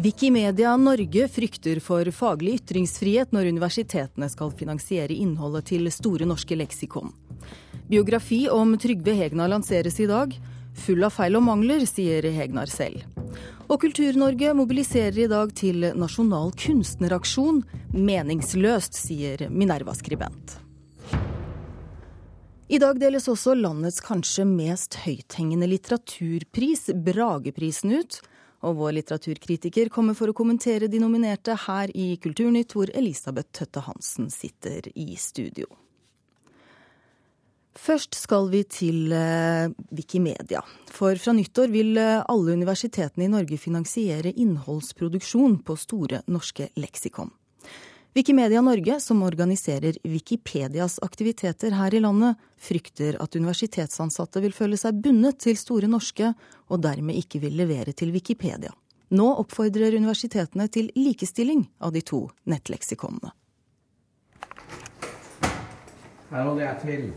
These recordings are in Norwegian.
Wikimedia Norge frykter for faglig ytringsfrihet når universitetene skal finansiere innholdet til Store norske leksikon. Biografi om Trygve Hegnar lanseres i dag. Full av feil og mangler, sier Hegnar selv. Og Kultur-Norge mobiliserer i dag til nasjonal kunstneraksjon. Meningsløst, sier Minerva-skribent. I dag deles også landets kanskje mest høythengende litteraturpris, Brageprisen, ut. Og vår litteraturkritiker kommer for å kommentere de nominerte her i Kulturnytt, hvor Elisabeth Tøtte Hansen sitter i studio. Først skal vi til eh, Wikimedia. For fra nyttår vil eh, alle universitetene i Norge finansiere innholdsproduksjon på Store norske leksikon. Wikimedia Norge, som organiserer Wikipedias aktiviteter her i landet, frykter at universitetsansatte vil føle seg bundet til Store norske, og dermed ikke vil levere til Wikipedia. Nå oppfordrer universitetene til likestilling av de to nettleksikonene. Her holder jeg til.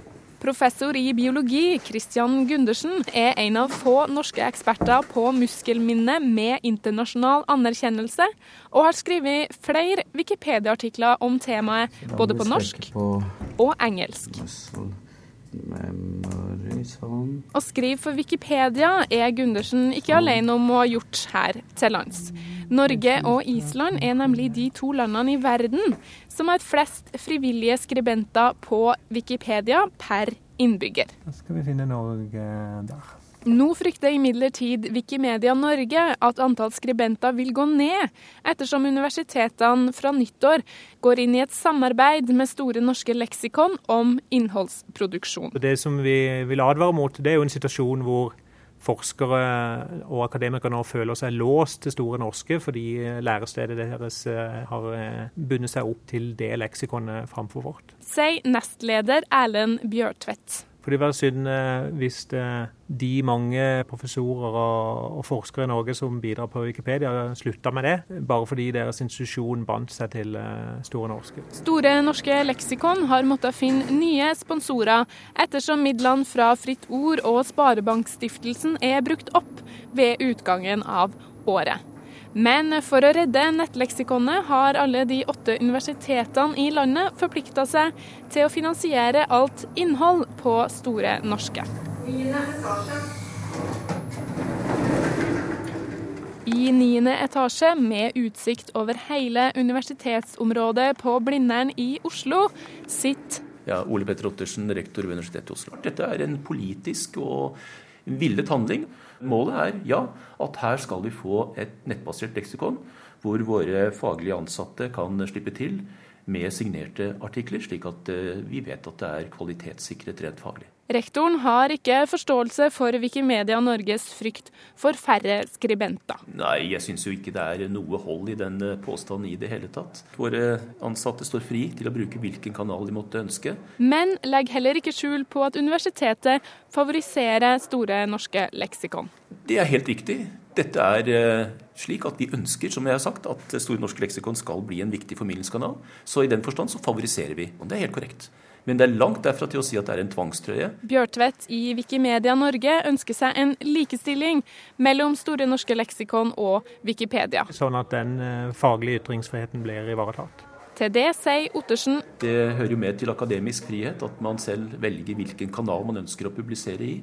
Professor i biologi Christian Gundersen er en av få norske eksperter på muskelminne med internasjonal anerkjennelse, og har skrevet flere Wikipedia-artikler om temaet både på norsk og engelsk. Å skrive for Wikipedia er Gundersen ikke alene om å ha gjort her til lands. Norge og Island er nemlig de to landene i verden som har flest frivillige skribenter på Wikipedia per innbygger. Da skal vi finne Norge der. Nå frykter imidlertid Wikimedia Norge at antall skribenter vil gå ned, ettersom universitetene fra nyttår går inn i et samarbeid med Store norske leksikon om innholdsproduksjon. Det som vi vil advare mot, det er jo en situasjon hvor forskere og akademikere nå føler seg låst til Store norske fordi lærestedet deres eh, har eh, bundet seg opp til det leksikonet framfor vårt. Sier nestleder Erlend Bjørtvedt. For det vil være synd eh, hvis de mange professorer og forskere i Norge som bidrar på Wikipedia, slutta med det, bare fordi deres institusjon bandt seg til Store norske. Store norske leksikon har måttet finne nye sponsorer, ettersom midlene fra Fritt Ord og Sparebankstiftelsen er brukt opp ved utgangen av året. Men for å redde nettleksikonet har alle de åtte universitetene i landet forplikta seg til å finansiere alt innhold på Store norske. I niende etasje, med utsikt over hele universitetsområdet på Blindern i Oslo, sitter ja, Ole Petter Ottersen, rektor ved Universitetet i Oslo. Dette er en politisk og villet handling. Målet er ja, at her skal vi få et nettbasert leksikon hvor våre faglige ansatte kan slippe til med signerte artikler, slik at eh, vi vet at det er kvalitetssikret rent faglig. Rektoren har ikke forståelse for Wikimedia Norges frykt for færre skribenter. Nei, jeg syns jo ikke det er noe hold i den eh, påstanden i det hele tatt. Våre ansatte står fri til å bruke hvilken kanal de måtte ønske. Men legg heller ikke skjul på at universitetet favoriserer Store norske leksikon. Det er helt riktig. Dette er eh, slik at vi ønsker som jeg har sagt, at Store norske leksikon skal bli en viktig formidlingskanal. Så i den forstand så favoriserer vi. Og det er helt korrekt. Men det er langt derfra til å si at det er en tvangstrøye. Bjørtvedt i Wikimedia Norge ønsker seg en likestilling mellom Store norske leksikon og Wikipedia. Sånn at den eh, faglige ytringsfriheten blir ivaretatt. Til det sier Ottersen Det hører jo med til akademisk frihet at man selv velger hvilken kanal man ønsker å publisere i.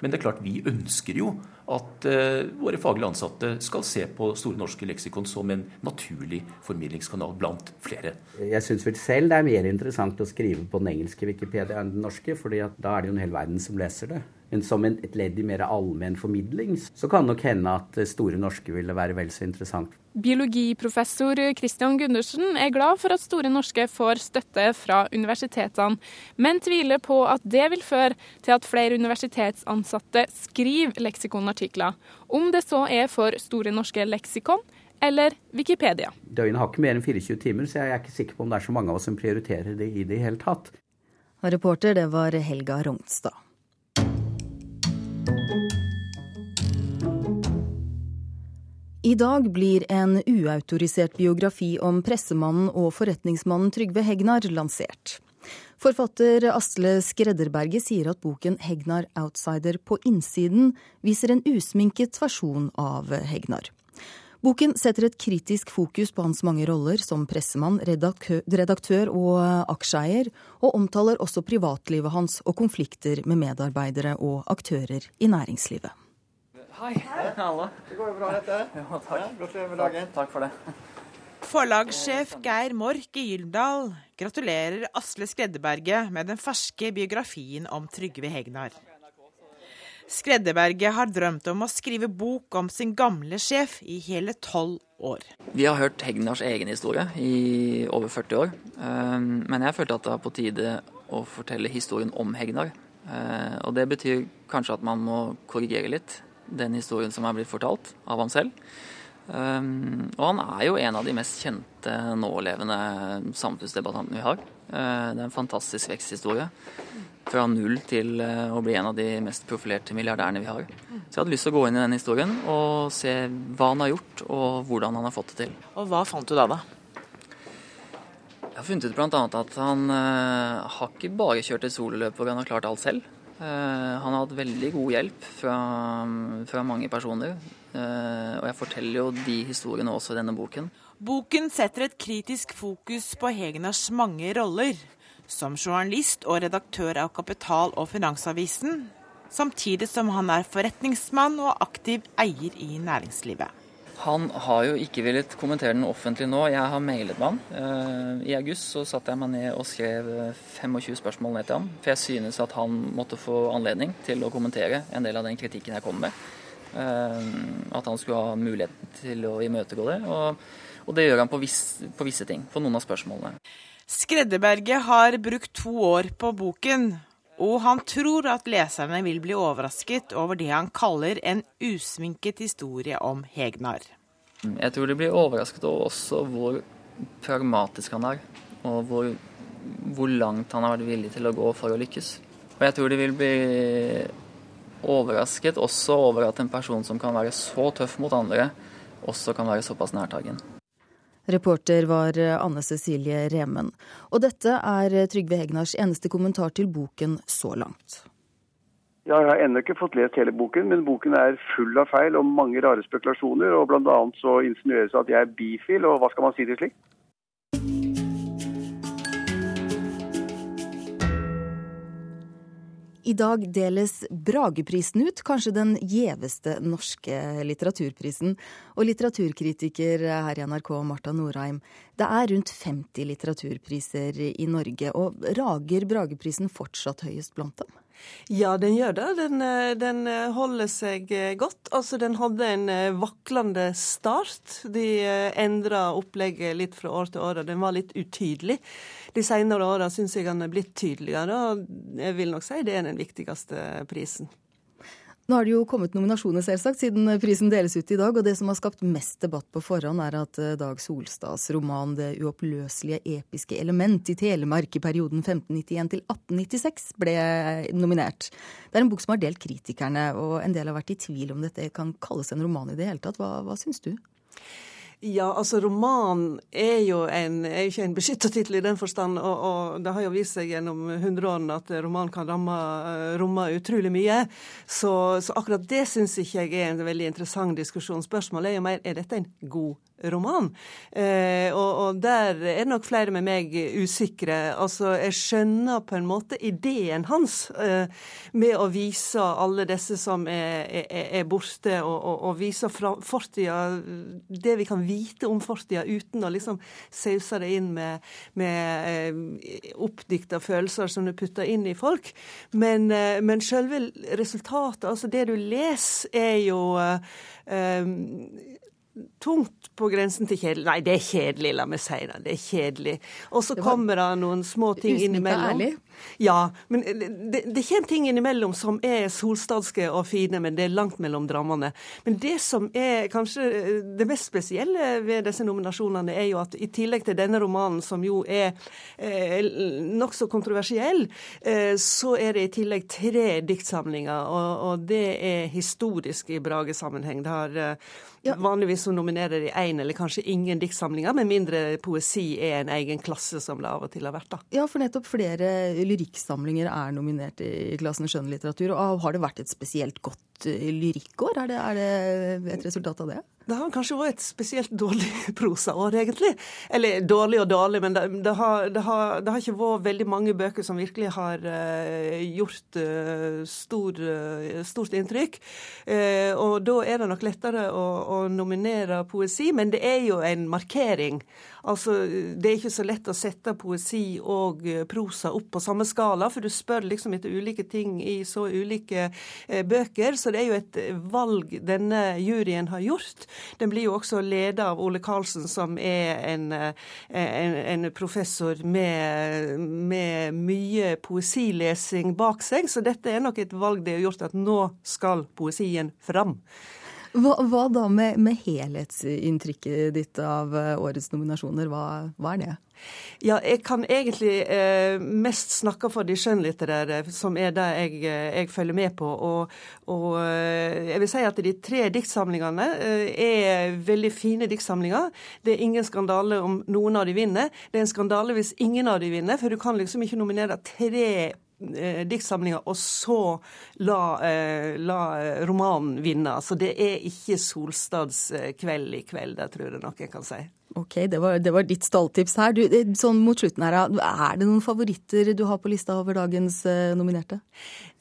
Men det er klart, vi ønsker jo at uh, våre faglige ansatte skal se på Store norske leksikon som en naturlig formidlingskanal blant flere. Jeg syns vel selv det er mer interessant å skrive på den engelske Wikipedia enn den norske, for da er det jo en hel verden som leser det. Men som en, et ledd i mer allmenn formidling, så kan nok hende at Store norske ville være vel så interessant. Biologiprofessor Christian Gundersen er glad for at Store norske får støtte fra universitetene, men tviler på at det vil føre til at flere universitetsansatte skriver leksikonartikler, om det så er for Store norske leksikon eller Wikipedia. Døgnet har ikke mer enn 24 timer, så jeg er ikke sikker på om det er så mange av oss som prioriterer det i det hele tatt. Reporter, det var Helga Rognstad. I dag blir en uautorisert biografi om pressemannen og forretningsmannen Trygve Hegnar lansert. Forfatter Asle Skredderberget sier at boken 'Hegnar outsider på innsiden' viser en usminket versjon av Hegnar. Boken setter et kritisk fokus på hans mange roller som pressemann, redaktør og aksjeeier, og omtaler også privatlivet hans og konflikter med medarbeidere og aktører i næringslivet. Hei, Hallo. Det går jo bra, dette. Ja, takk. Gratulerer med dagen. Takk for det. Forlagssjef Geir Mork i Gyldendal gratulerer Asle Skreddeberget med den ferske biografien om Trygve Hegnar. Skreddeberget har drømt om å skrive bok om sin gamle sjef i hele tolv år. Vi har hørt Hegnars egen historie i over 40 år, ehm, men jeg følte at det var på tide å fortelle historien om Hegnar. Eh, og det betyr kanskje at man må korrigere litt den historien som er blitt fortalt av ham selv. Um, og han er jo en av de mest kjente nålevende samfunnsdebattantene vi har. Uh, det er en fantastisk veksthistorie fra null til uh, å bli en av de mest profilerte milliardærene vi har. Så jeg hadde lyst til å gå inn i den historien og se hva han har gjort, og hvordan han har fått det til. Og hva fant du da, da? Jeg har funnet ut bl.a. at han uh, har ikke bare kjørt et sololøp hvor han har klart alt selv. Uh, han har hatt veldig god hjelp fra, fra mange personer. Uh, og jeg forteller jo de historiene også i denne boken. Boken setter et kritisk fokus på Hegnars mange roller som journalist og redaktør av Kapital og Finansavisen, samtidig som han er forretningsmann og aktiv eier i næringslivet. Han har jo ikke villet kommentere den offentlig nå. Jeg har mailet med han. Eh, I august så satte jeg meg ned og skrev 25 spørsmål ned til ham. For jeg synes at han måtte få anledning til å kommentere en del av den kritikken jeg kom med. Eh, at han skulle ha mulighet til å imøtegå det. Og, det gjør han på, viss, på visse ting. På noen av spørsmålene. Skreddeberget har brukt to år på boken, og han tror at leserne vil bli overrasket over det han kaller en usminket historie om Hegnar. Jeg tror de blir overrasket over også hvor pragmatisk han er, og hvor, hvor, langt han har vært villig til å gå for å lykkes. Og jeg tror de vil bli overrasket også over at en person som kan være så tøff mot andre, også kan være såpass nærtagen. Reporter var Anne Cecilie Remen. Og dette er Trygve Hegnars eneste kommentar til boken så langt. Jeg har ennå ikke fått lest hele boken, men boken er full av feil og mange rare spekulasjoner. og Bl.a. så insinueres det at jeg er bifil, og hva skal man si til slikt? I dag deles Brageprisen ut, kanskje den gjeveste norske litteraturprisen. Og litteraturkritiker her i NRK, Marta Norheim, det er rundt 50 litteraturpriser i Norge. Og rager Brageprisen fortsatt høyest blant dem? Ja, den gjør det. Den, eh, den, eh, holder seg eh, godt. Altså, den hadde en vaklende start. De endra opplegget litt fra år til år, og den var litt utydelig. De senere åra syns jeg den er blitt tydeligere, og jeg vil nok si det er den viktigste prisen. Nå har det jo kommet nominasjoner, selvsagt, siden prisen deles ut i dag. Og det som har skapt mest debatt på forhånd, er at eh, Dag Solstads roman 'Det uoppløselige episke element' i Telemark i perioden 1591 til 1896 ble nominert. Det er en bok som har delt kritikerne, og en del har vært i tvil om dette kan kalles en roman i det hele tatt. Hva, hva syns du? Ja, altså roman er jo, en, er ikke en beskytta tittel i den forstand. Og, og, det har jo vist seg gjennom hundreårene at roman kan ramme, romme utrolig mye. Så, så akkurat det syns ikke jeg er en veldig interessant diskusjon. Spørsmålet er jo mer er dette en god roman. Eh, og, og, der er nok flere med meg usikre. Altså, jeg skjønner på en måte ideen hans eh, med å vise alle disse som er, er, er borte, og, og, og vise fortida, det vi kan vite om fortida, uten å liksom sause det inn med, med eh, oppdikta følelser som du putter inn i folk. Men, eh, men selve resultatet, altså det du leser, er jo eh, tungt på grensen til kjedelig. Nei, det er kjedelig, la meg si det. Det er kjedelig. Og så kommer det noen små ting innimellom. Ærlig. Ja, men det, det kommer ting innimellom som er solstadske og fine, men det er langt mellom drammene. Men det som er kanskje det mest spesielle ved disse nominasjonene, er jo at i tillegg til denne romanen, som jo er eh, nokså kontroversiell, eh, så er det i tillegg tre diktsamlinger, og, og det er historisk i Brage-sammenheng. Det har eh, ja. Vanligvis så nominerer de én eller kanskje ingen diktsamlinger, med mindre poesi er en egen klasse, som det av og til har vært. da. Ja, for nettopp flere lyrikksamlinger er nominert i klassen skjønnlitteratur. og Har det vært et spesielt godt eh, lyrikkår? Er det, er det et resultat av det? Det har kanskje vært et spesielt dårlig prosaår, egentlig. Eller dårlig og dårlig, men det, det, har, det, har, det, har, ikke vært veldig mange bøker som virkelig har uh, gjort uh, stor, uh, stort inntrykk. og da er det nok lettere å, å, nominere poesi, men det er jo en markering. Altså, Det er ikke så lett å sette poesi og prosa opp på samme skala, for du spør liksom etter ulike ting i så ulike bøker. Så det er jo et valg denne juryen har gjort. Den blir jo også ledet av Ole Karlsen, som er en, eh, en, en professor med, med, mye poesilesing bak seg. Så dette er nok et valg de har gjort, at nå skal poesien fram. Hva, hva da med, med, helhetsinntrykket ditt av eh, årets nominasjoner? Hva, hva er det? Ja, jeg kan egentlig eh, mest snakke for de skjønnlitterære, som er det jeg, eh, jeg følger med på. Og, og, eh, jeg vil si at de tre diktsamlingene er veldig fine diktsamlinger. Det er ingen skandale om noen av de vinner. Det er en skandale hvis ingen av de vinner, for du kan liksom ikke nominere tre eh, diktsamlinger og så la, eh, la, romanen vinne. Så det er ikke Solstads kveld i kveld, det tror jeg nok jeg kan si. Ok, det var, det var ditt stalltips her. Du, sånn mot slutten her, Er det noen favoritter du har på lista over dagens nominerte?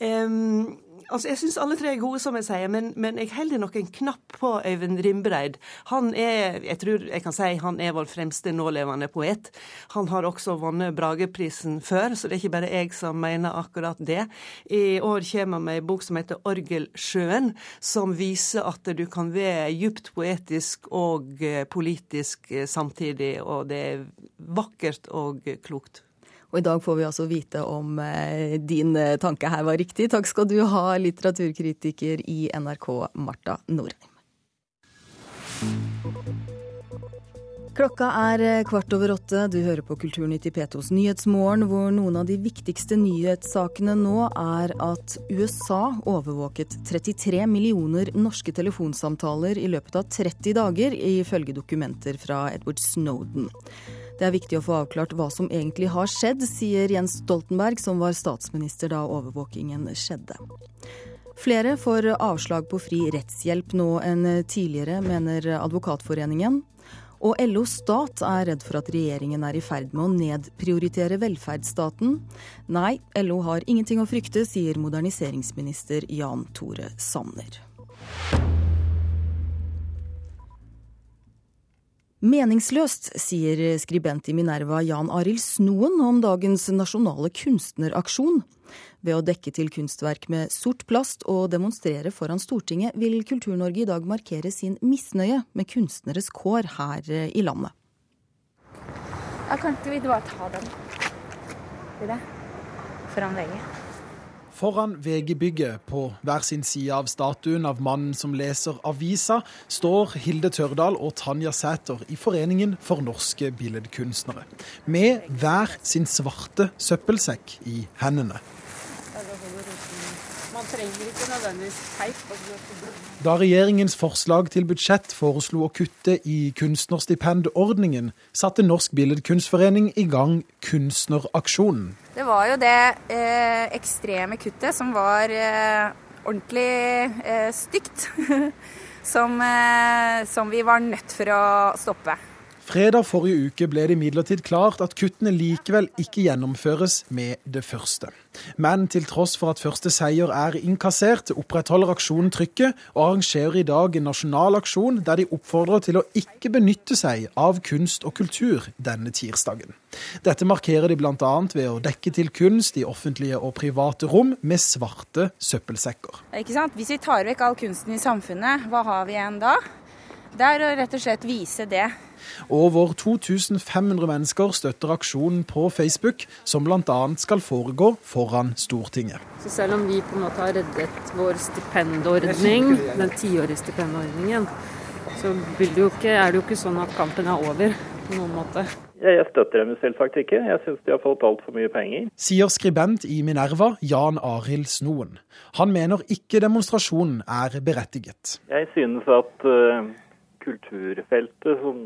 Um, Altså, Jeg syns alle tre er gode, som jeg sier, men, men jeg holder nok en knapp på Øyvind Rimbreid. Han er jeg tror jeg kan si, han er vår fremste nålevende poet. Han har også vunnet Brageprisen før, så det er ikke bare jeg som mener akkurat det. I år kommer han med en bok som heter 'Orgelsjøen', som viser at du kan være djupt poetisk og eh, politisk eh, samtidig, og det er vakkert og klokt. Og i dag får vi altså vite om eh, din eh, tanke her var riktig. Takk skal du ha, litteraturkritiker i NRK, Marta Norheim. Klokka er eh, kvart over åtte. Du hører på Kulturnytt i P2s Nyhetsmorgen, hvor noen av de viktigste nyhetssakene nå er at USA overvåket 33 millioner norske telefonsamtaler i løpet av 30 dager, ifølge dokumenter fra Edward Snowden. Det er viktig å få avklart hva som egentlig har skjedd, sier Jens Stoltenberg, som var statsminister da overvåkingen skjedde. Flere får avslag på fri rettshjelp nå enn tidligere, mener Advokatforeningen. Og LO Stat er redd for at regjeringen er i ferd med å nedprioritere velferdsstaten. Nei, LO har ingenting å frykte, sier moderniseringsminister Jan Tore Sanner. Meningsløst, sier skribent i Minerva Jan Arild Snoen om dagens nasjonale kunstneraksjon. Ved å dekke til kunstverk med sort plast og demonstrere foran Stortinget, vil Kultur-Norge i dag markere sin misnøye med kunstneres kår her i landet. Ja, kan ikke vi bare ta den i det? foran VG? Foran VG-bygget, på hver sin side av statuen av mannen som leser avisa, står Hilde Tørdal og Tanja Sæter i Foreningen for norske billedkunstnere. Med hver sin svarte søppelsekk i hendene. Trenger ikke nødvendigvis teip. Da regjeringens forslag til budsjett foreslo å kutte i kunstnerstipendordningen, satte Norsk Billedkunstforening i gang Kunstneraksjonen. Det var jo det eh, ekstreme kuttet som var eh, ordentlig eh, stygt, som, eh, som vi var nødt for å stoppe. Fredag forrige uke ble det imidlertid klart at kuttene likevel ikke gjennomføres med det første. Men til tross for at første seier er inkassert, opprettholder aksjonen trykket og arrangerer i dag en nasjonal aksjon der de oppfordrer til å ikke benytte seg av kunst og kultur denne tirsdagen. Dette markerer de bl.a. ved å dekke til kunst i offentlige og private rom med svarte søppelsekker. Hvis vi tar vekk all kunsten i samfunnet, hva har vi igjen da? Det er å rett og slett vise det. Over 2500 mennesker støtter aksjonen på Facebook, som bl.a. skal foregå foran Stortinget. Så selv om vi på en måte har reddet vår stipendordning, den tiårige stipendordningen, så det ikke, er det jo ikke sånn at kampen er over på noen måte. Jeg støtter dem selvsagt ikke. Jeg syns de har fått altfor mye penger. Sier skribent i Minerva, Jan Arild Snoen. Han mener ikke demonstrasjonen er berettiget. Jeg synes at uh, kulturfeltet som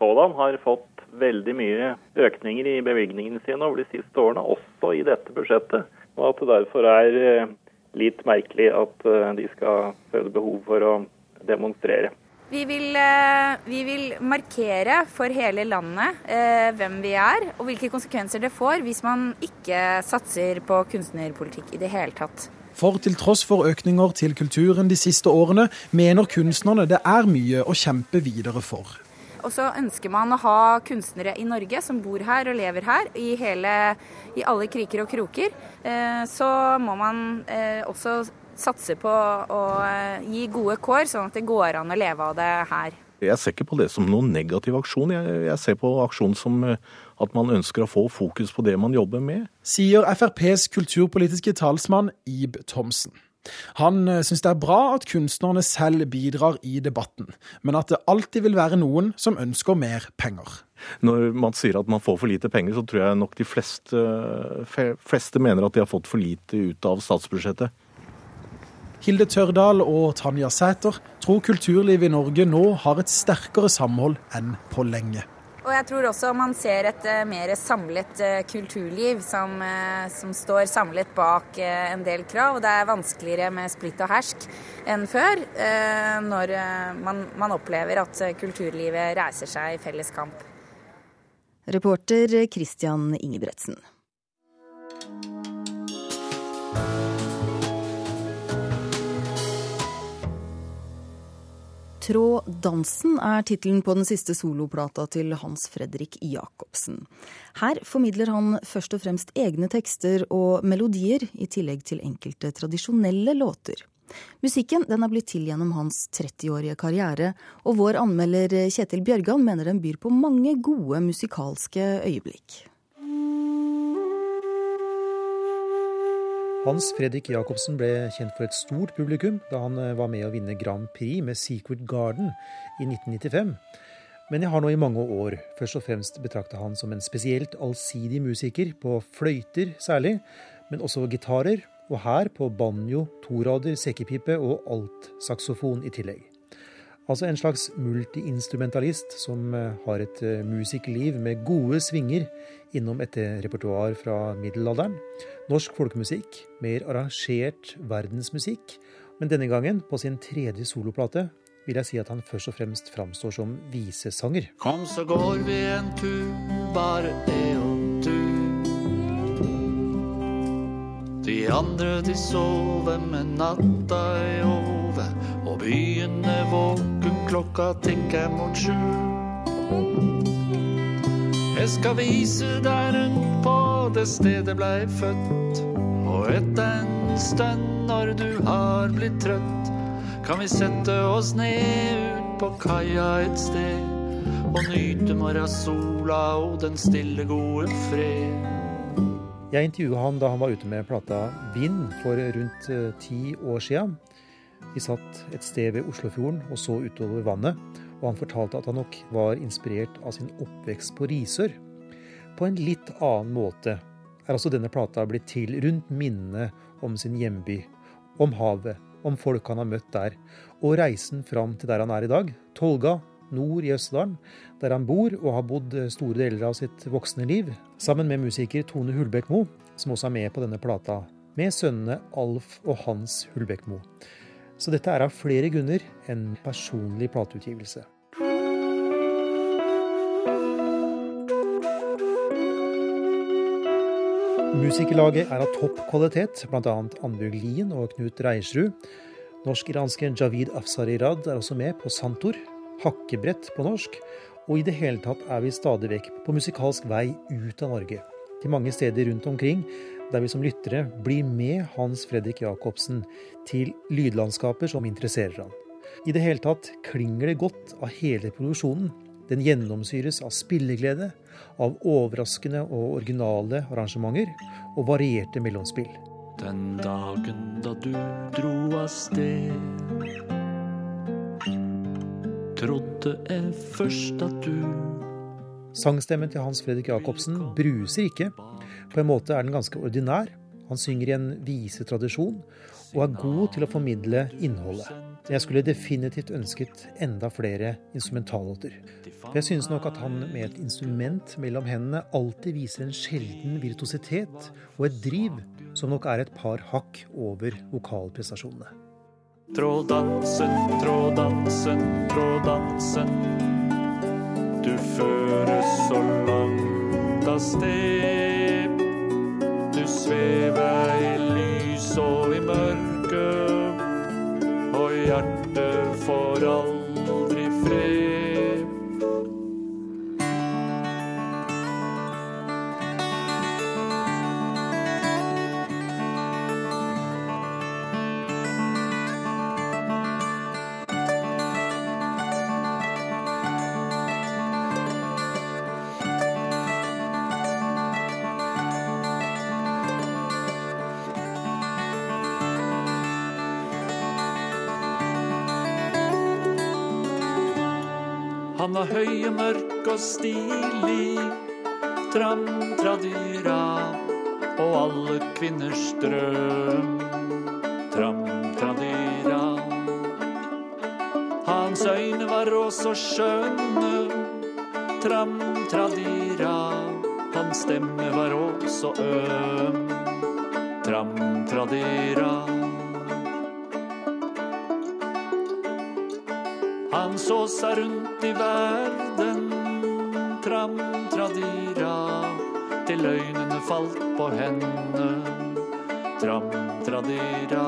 sådan har fått veldig mye økninger i bevilgningene sine over de siste årene, også i dette budsjettet. Og at det derfor er eh, litt merkelig at eh, de skal føle behov for å demonstrere. Vi vil, eh, vi vil, markere for hele landet eh, hvem vi er, og hvilke konsekvenser det får hvis man ikke satser på kunstnerpolitikk i det hele tatt. For til tross for økninger til kulturen de siste årene, mener kunstnerne det er mye å kjempe videre for. Og så ønsker man å ha kunstnere i Norge som bor her og lever her, i, hele, i alle kriker og kroker. Eh, så må man også satse på å eh, gi gode kår, sånn at det går an å leve av det her. Jeg ser ikke på det som noen negativ aksjon. Jeg, jeg ser på aksjon som eh, at man ønsker å få fokus på det man jobber med. Sier FrPs kulturpolitiske talsmann Ib Thomsen. Han eh, syns det er bra at kunstnerne selv bidrar i debatten, men at det alltid vil være noen som ønsker mer penger. Når man sier at man får for lite penger, så tror jeg nok de fleste, fleste mener at de har fått for lite ut av statsbudsjettet. Hilde Tørdal og Tanja Sæter tror kulturlivet i Norge nå har et sterkere samhold enn på lenge. Og jeg tror også man ser et uh, mer samlet uh, kulturliv som, uh, som, står samlet bak en del krav. Og det er vanskeligere med splitt og hersk enn før, når man, man, opplever at kulturlivet reiser seg i felles kamp. Reporter Christian Ingebretsen. Trå dansen er tittelen på den siste soloplata til Hans Fredrik Jacobsen. Her formidler han først og fremst egne tekster og melodier, i tillegg til enkelte tradisjonelle låter. Musikken den er blitt til gjennom hans 30-årige karriere, og vår anmelder Kjetil Bjørgan mener den byr på mange gode musikalske øyeblikk. Hans Fredrik Jacobsen ble kjent for et stort publikum da han eh, var med å vinne Grand Prix med Secret Garden i 1995. Men jeg har nå i mange år først og fremst betrakta han som en spesielt allsidig musiker, på fløyter særlig, men også gitarer, og her på banjo, torader, sekkepipe og altsaksofon i tillegg. Altså en slags multiinstrumentalist som eh, har et musikkliv med gode svinger innom et repertoar fra middelalderen. Norsk folkemusikk, mer arrangert verdensmusikk. Men denne gangen, på sin tredje soloplate, vil jeg si at han først og fremst framstår som visesanger. Kom, så går vi en tur, bare det og du. De andre de sover med natta hode, og byen er våken, klokka tikker mot sju. Jeg skal vise deg rundt på det stedet blei født. Og etter en stund, når du har blitt trøtt, kan vi sette oss ned ut på kaia et sted. Og nyte morgensola og den stille, gode fred. Jeg intervjua han da han var ute med plata Vind for rundt eh, ti år sia. Vi satt et sted ved Oslofjorden og så utover vannet og han fortalte at han nok var inspirert av sin oppvekst på Risør. På en litt annen måte er altså denne plata blitt til rundt minnene om sin hjemby, om havet, om folk han har møtt der, og reisen fram til der han er i dag, Tolga, nord i Østerdalen, der han bor og har bodd store deler av sitt voksne liv, sammen med musiker Tone Hulbekmo, som også er med på denne plata, med sønnene Alf og Hans Hulbekmo. Så dette er av flere grunner en personlig plateutgivelse. Musikerlaget er av topp kvalitet, bl.a. Annbjørg Lien og Knut Reiersrud. Norsk-iranske Javid Afsarirad er også med på Santor, hakkebrett på norsk. Og i det hele tatt er vi stadig vekk på musikalsk vei ut av Norge. Til mange steder rundt omkring der vi som lyttere blir med Hans Fredrik Jacobsen til lydlandskaper som interesserer han. I det hele tatt klinger det godt av hele produksjonen. Den gjennomsyres av spilleglede, av overraskende og originale arrangementer og varierte mellomspill. Den dagen da du dro av sted, trodde jeg først at du Sangstemmen til Hans Fredrik Jacobsen bruser ikke, på en måte er den ganske ordinær. Han synger i en visetradisjon og er god til å formidle innholdet. Jeg skulle definitivt ønsket enda flere instrumentallåter. For jeg synes nok at han med et instrument mellom hendene alltid viser en sjelden virtuositet og et driv som nok er et par hakk over vokalprestasjonene. Trådansen, trådansen, tråddansen. Du føres så langt av sted. Du svever i lys og i mørke, og hjertet for aldri stilig, tram-tradyra, og alle kvinners drøm. Tram-tradyra. Hans øyne var også skjønne, tram-tradyra. Hans stemme var også øm, tram-tradyra. Han så seg rundt i verden, tram-tradira, til øynene falt på henne, tram-tradira.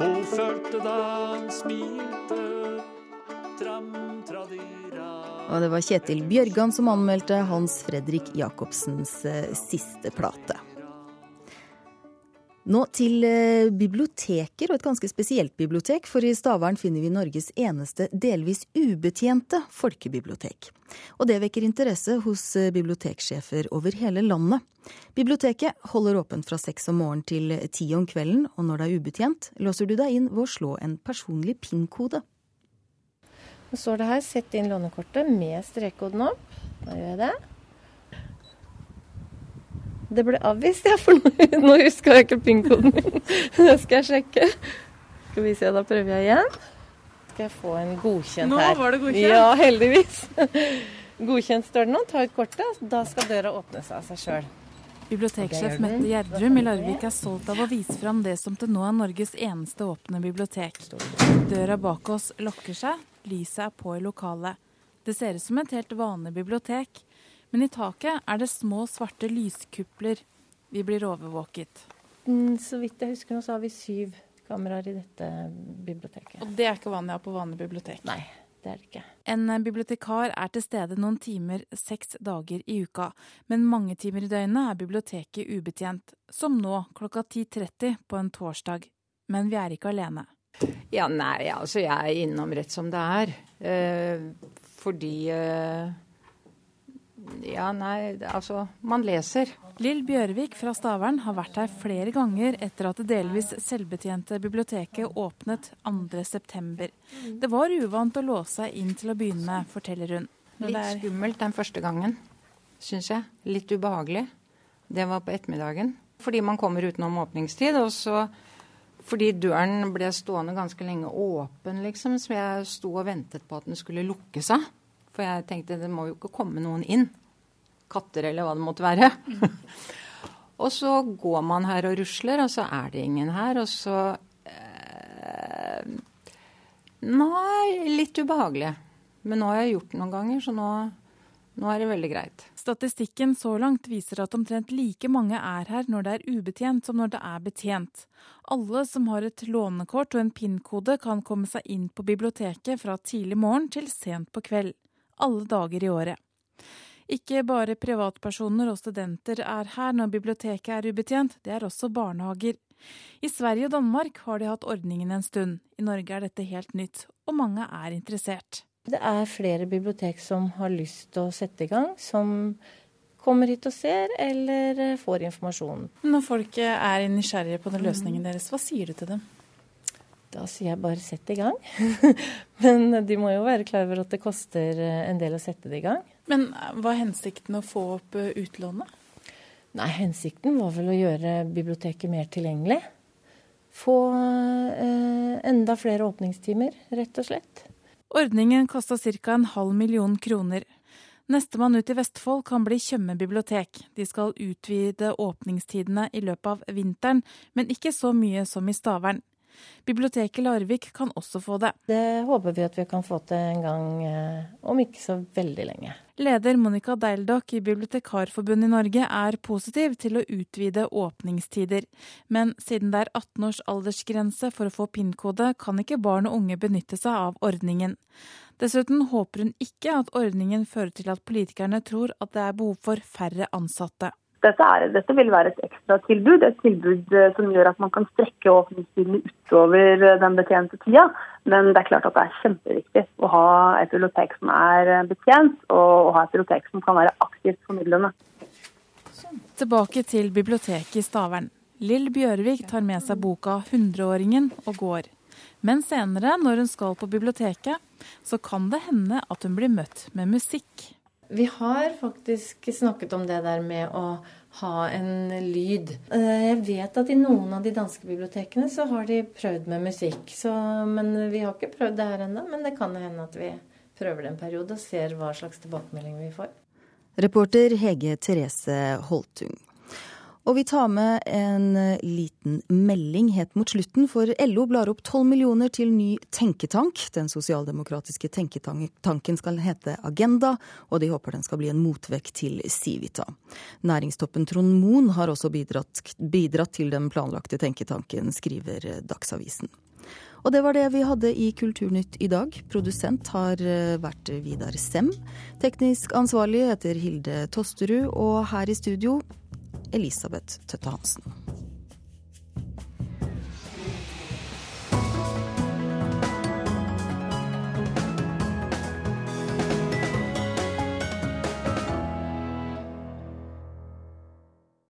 Hun følte da han smilte, tram-tradira. Og det var Kjetil Bjørgan som anmeldte Hans Fredrik Jacobsens eh, siste plate. Nå til eh, biblioteker, og et ganske spesielt bibliotek, for i Stavern finner vi Norges eneste delvis ubetjente folkebibliotek. Og det vekker interesse hos eh, biblioteksjefer over hele landet. Biblioteket holder åpent fra seks om morgenen til ti om kvelden, og når det er ubetjent, låser du deg inn ved å slå en personlig PIN-kode. Så står det her 'sett inn lånekortet med strekkoden opp'. Da gjør jeg det. Det ble avvist, ja, for nå, nå huska jeg ikke PIN-koden min. Det skal jeg sjekke. Skal vi se, da prøver jeg igjen. Skal jeg få en godkjent Nå her? var det godkjent. Ja, heldigvis. Godkjent står det nå. Ta ut kortet. Da skal døra åpne seg av seg sjøl. Biblioteksjef Mette Gjerdrum i Larvik er stolt av å vise fram det som til nå er Norges eneste åpne bibliotek. Døra bak oss lukker seg, lyset er på i lokalet. Det ser ut som et helt vanlig bibliotek, men i taket er det små, svarte lyskupler. Vi blir overvåket. Mm, Så vidt jeg husker nå, så har vi syv kameraer i dette biblioteket. Og det er ikke vanlig å ha på vanlig bibliotek? Nei, det er det ikke. En bibliotekar er til stede noen timer seks dager i uka, men mange timer i døgnet er biblioteket ubetjent, som nå klokka 10.30 på en torsdag. Men vi er ikke alene. Ja, nei, altså jeg er innom rett som det er. Eh, fordi eh, Ja, nei, altså Man leser. Lill Bjørvik fra Stavern har vært her flere ganger etter at det delvis selvbetjente biblioteket åpnet 2.9. Det var uvant å låse seg inn til å begynne med, forteller hun. Litt skummelt den første gangen, syns jeg. Litt ubehagelig. Det var på ettermiddagen. Fordi man kommer utenom åpningstid, og så fordi døren ble stående ganske lenge åpen, liksom, så jeg sto og ventet på at den skulle lukke seg. For jeg tenkte det må jo ikke komme noen inn. Katter eller hva det måtte være. og så går man her og rusler, og så er det ingen her, og så eh, Nei, litt ubehagelig. Men nå har jeg gjort det noen ganger, så nå, nå er det veldig greit. Statistikken så langt viser at omtrent like mange er her når det er ubetjent som når det er betjent. Alle som har et lånekort og en PIN-kode kan komme seg inn på biblioteket fra tidlig morgen til sent på kveld. Alle dager i året. Ikke bare privatpersoner og studenter er her når biblioteket er ubetjent, det er også barnehager. I Sverige og Danmark har de hatt ordningen en stund. I Norge er dette helt nytt, og mange er interessert. Det er flere bibliotek som har lyst til å sette i gang, som kommer hit og ser, eller får informasjon. Når folk er nysgjerrige på den løsningen deres, hva sier du til dem? Da sier jeg bare sett i gang. Men de må jo være klar over at det koster eh, en del å sette det i gang. Men hva er hensikten å få opp eh, utlånet? Nei, hensikten var vel å gjøre biblioteket mer tilgjengelig. Få eh, enda flere åpningstimer, rett og slett. Ordningen kosta ca. en halv million kroner. Nestemann ut i Vestfold kan bli Tjøme bibliotek. De skal utvide åpningstidene i løpet av vinteren, men ikke så mye som i Stavern. Biblioteket Larvik kan også få det. Det håper vi at vi kan få til en gang eh, om ikke så veldig lenge. Leder Monica Deildok i Bibliotekarforbundet i Norge er positiv til å utvide åpningstider. Men siden det er 18 års aldersgrense for å få PIN-kode, kan ikke barn og unge benytte seg av ordningen. Dessuten håper hun ikke at ordningen fører til at politikerne tror at det er behov for færre ansatte. Dette, er, dette, vil være et ekstratilbud, et tilbud eh, som gjør at man kan strekke åpningstidene utover eh, den betjente tida. Men det er klart at det er kjempeviktig å ha et bibliotek som er eh, betjent, og å ha et bibliotek som kan være aktivt formidlende. Tilbake til biblioteket i Stavern. Lill Bjørvik tar med seg boka 'Hundreåringen' og går. Men senere, når hun skal på biblioteket, så kan det hende at hun blir møtt med musikk. Vi har faktisk snakket om det der med å ha en lyd. Eh, jeg vet at i noen av de danske bibliotekene så har de prøvd med musikk. Så, men vi har ikke prøvd det her ennå. Men det kan hende at vi prøver det en periode og ser hva slags tilbakemelding vi får. Reporter Hege Therese Holtung. Og vi tar med en eh, liten melding helt mot slutten, for LO blar opp 12 millioner til ny tenketank. Den sosialdemokratiske tenketanken skal hete Agenda, og de håper den skal bli en motvekt til Civita. Næringstoppen Trond Moen har også bidratt, bidratt til den planlagte tenketanken, skriver Dagsavisen. Og det var det vi hadde i Kulturnytt i dag. Produsent har eh, vært Vidar Sem. Teknisk ansvarlig heter Hilde Tosterud, og her i studio Elisabeth Tøtte Hansen.